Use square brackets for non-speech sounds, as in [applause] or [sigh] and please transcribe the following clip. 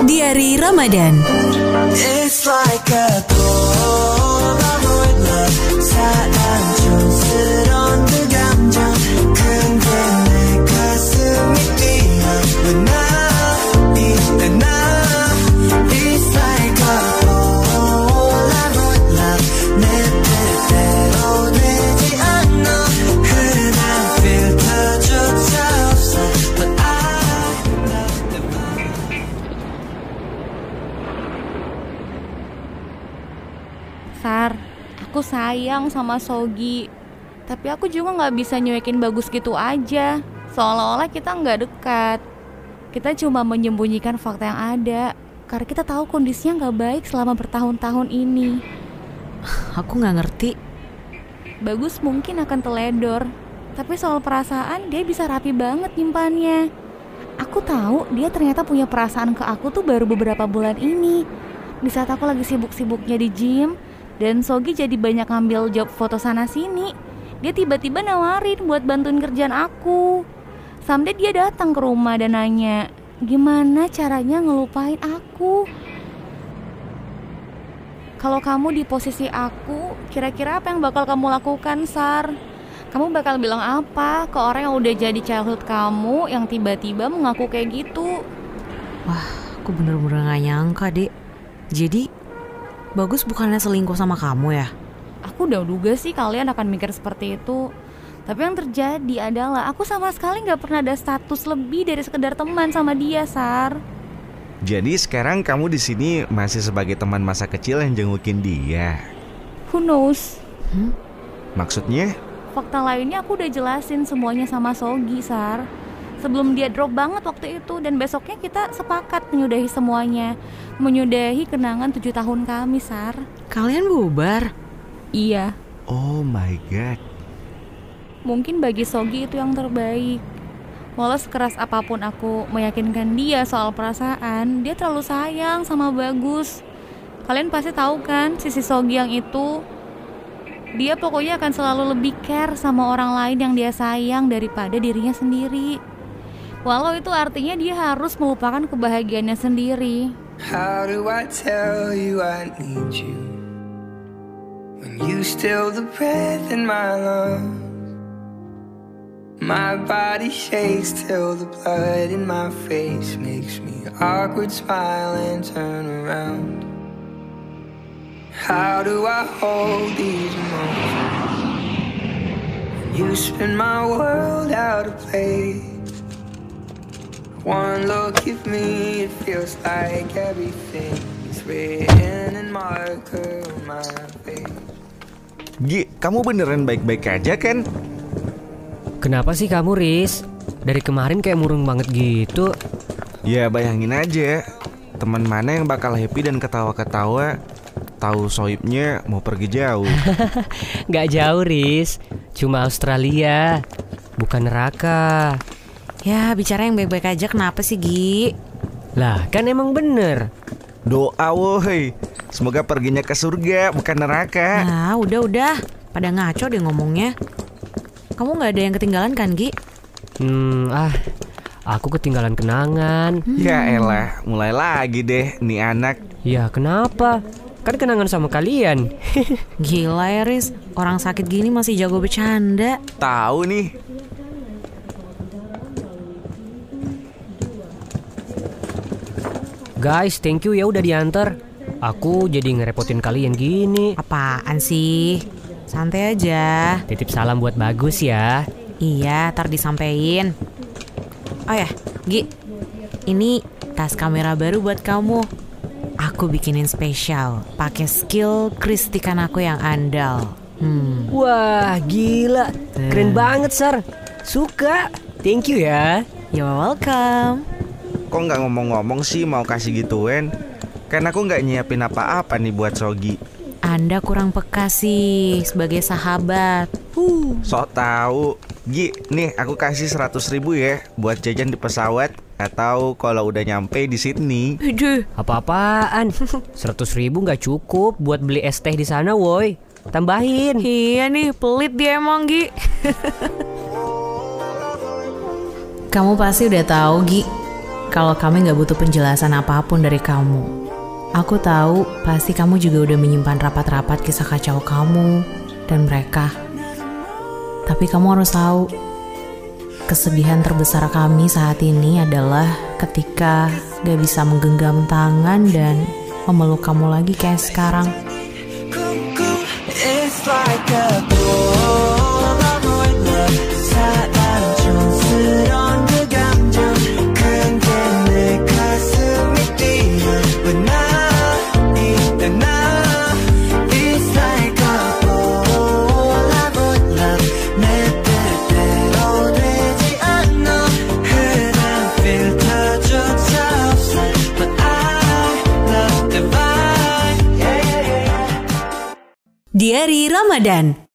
Diari Ramadan. It's like a Sar, aku sayang sama Sogi. Tapi aku juga nggak bisa nyuekin bagus gitu aja. Seolah-olah kita nggak dekat. Kita cuma menyembunyikan fakta yang ada. Karena kita tahu kondisinya nggak baik selama bertahun-tahun ini. [sighs] Aku nggak ngerti. Bagus mungkin akan teledor. Tapi soal perasaan dia bisa rapi banget nyimpannya. Aku tahu dia ternyata punya perasaan ke aku tuh baru beberapa bulan ini. Di saat aku lagi sibuk-sibuknya di gym dan Sogi jadi banyak ngambil job foto sana sini. Dia tiba-tiba nawarin buat bantuin kerjaan aku. Someday dia datang ke rumah dan nanya, gimana caranya ngelupain aku? Kalau kamu di posisi aku, kira-kira apa yang bakal kamu lakukan, Sar? Kamu bakal bilang apa ke orang yang udah jadi childhood kamu yang tiba-tiba mengaku kayak gitu? Aku bener-bener gak nyangka, Dek. Jadi, Bagus bukannya selingkuh sama kamu ya? Aku udah duga sih kalian akan mikir seperti itu. Tapi yang terjadi adalah aku sama sekali nggak pernah ada status lebih dari sekedar teman sama dia, Sar. Jadi sekarang kamu di sini masih sebagai teman masa kecil yang jengukin dia. Who knows? Maksudnya? Fakta lainnya aku udah jelasin semuanya sama Sogi, Sar. Sebelum dia drop banget waktu itu dan besoknya kita sepakat menyudahi semuanya. Menyudahi kenangan tujuh tahun kami, Sar. Kalian bubar? Iya, Oh my god. mungkin bagi Sogi itu yang terbaik. Walau sekeras apa pun aku meyakinkan dia soal perasaan, dia terlalu sayang sama Bagus. Kalian pasti tahu kan sisi Sogi yang itu. Dia pokoknya akan selalu lebih care sama orang lain yang dia sayang daripada dirinya sendiri. Walau itu artinya dia harus melupakan kebahagiaannya sendiri. How do I tell you I need you when you still the breath in my lungs? My body shakes till the blood in my face makes me awkward smile and turn around. How do I hold these emotions? when You spin my world out of place. One look at me, it feels like everything is written in marker on my face. Gi, kamu beneran baik-baik aja kan? Kenapa sih kamu, Riz? Dari kemarin kayak murung banget gitu. Ya bayangin aja, teman mana yang bakal happy dan ketawa-ketawa tahu soibnya mau pergi jauh. [laughs] Gak jauh, Riz. Cuma Australia. Bukan neraka. Ya, bicara yang baik-baik aja kenapa sih, Gi? Lah, kan emang bener. Doa woi, semoga perginya ke surga bukan neraka. Nah, udah-udah. Pada ngaco deh ngomongnya. Kamu nggak ada yang ketinggalan kan, Gi? Hmm, ah. Aku ketinggalan kenangan. Ya elah, mulai lagi deh nih anak. Ya, kenapa? Kan kenangan sama kalian. [laughs] Gila ya, Riz. Orang sakit gini masih jago bercanda. Tahu nih, Guys, thank you ya udah diantar. Aku jadi ngerepotin kalian gini. Apaan sih? Santai aja. Titip salam buat Bagus ya. Iya, ntar disampein. Oh ya, Gi. Ini tas kamera baru buat kamu. Aku bikinin spesial, pakai skill kristikan aku yang andal. Hmm, Wah, gila. Keren banget, Sar. Suka. Thank you ya. you're welcome. Kok nggak ngomong-ngomong sih mau kasih gituin? Kan aku nggak nyiapin apa-apa nih buat Sogi. Anda kurang peka sih sebagai sahabat. Huh. Sok tahu. Gi, nih aku kasih 100 ribu ya buat jajan di pesawat atau kalau udah nyampe di Sydney. Aduh, Apa-apaan? [laughs] 100 ribu nggak cukup buat beli es teh di sana, woi. Tambahin. iya nih pelit dia emang Gi. [laughs] Kamu pasti udah tahu Gi. Kalau kami nggak butuh penjelasan apa pun dari kamu. Aku tahu pasti kamu juga udah menyimpan rapat-rapat kisah kacau kamu dan mereka. Tapi kamu harus tahu, kesedihan terbesar kami saat ini adalah ketika gak bisa menggenggam tangan dan memeluk kamu lagi kayak sekarang. Diari Ramadan